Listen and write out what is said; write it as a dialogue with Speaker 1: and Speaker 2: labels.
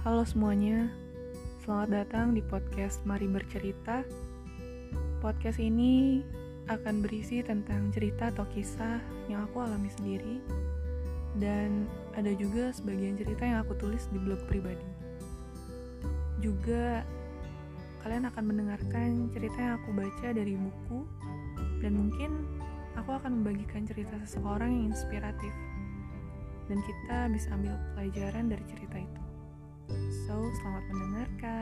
Speaker 1: Halo semuanya, selamat datang di podcast Mari Bercerita. Podcast ini akan berisi tentang cerita atau kisah yang aku alami sendiri, dan ada juga sebagian cerita yang aku tulis di blog pribadi. Juga, kalian akan mendengarkan cerita yang aku baca dari buku, dan mungkin aku akan membagikan cerita seseorang yang inspiratif, dan kita bisa ambil pelajaran dari cerita itu. So, selamat mendengarkan.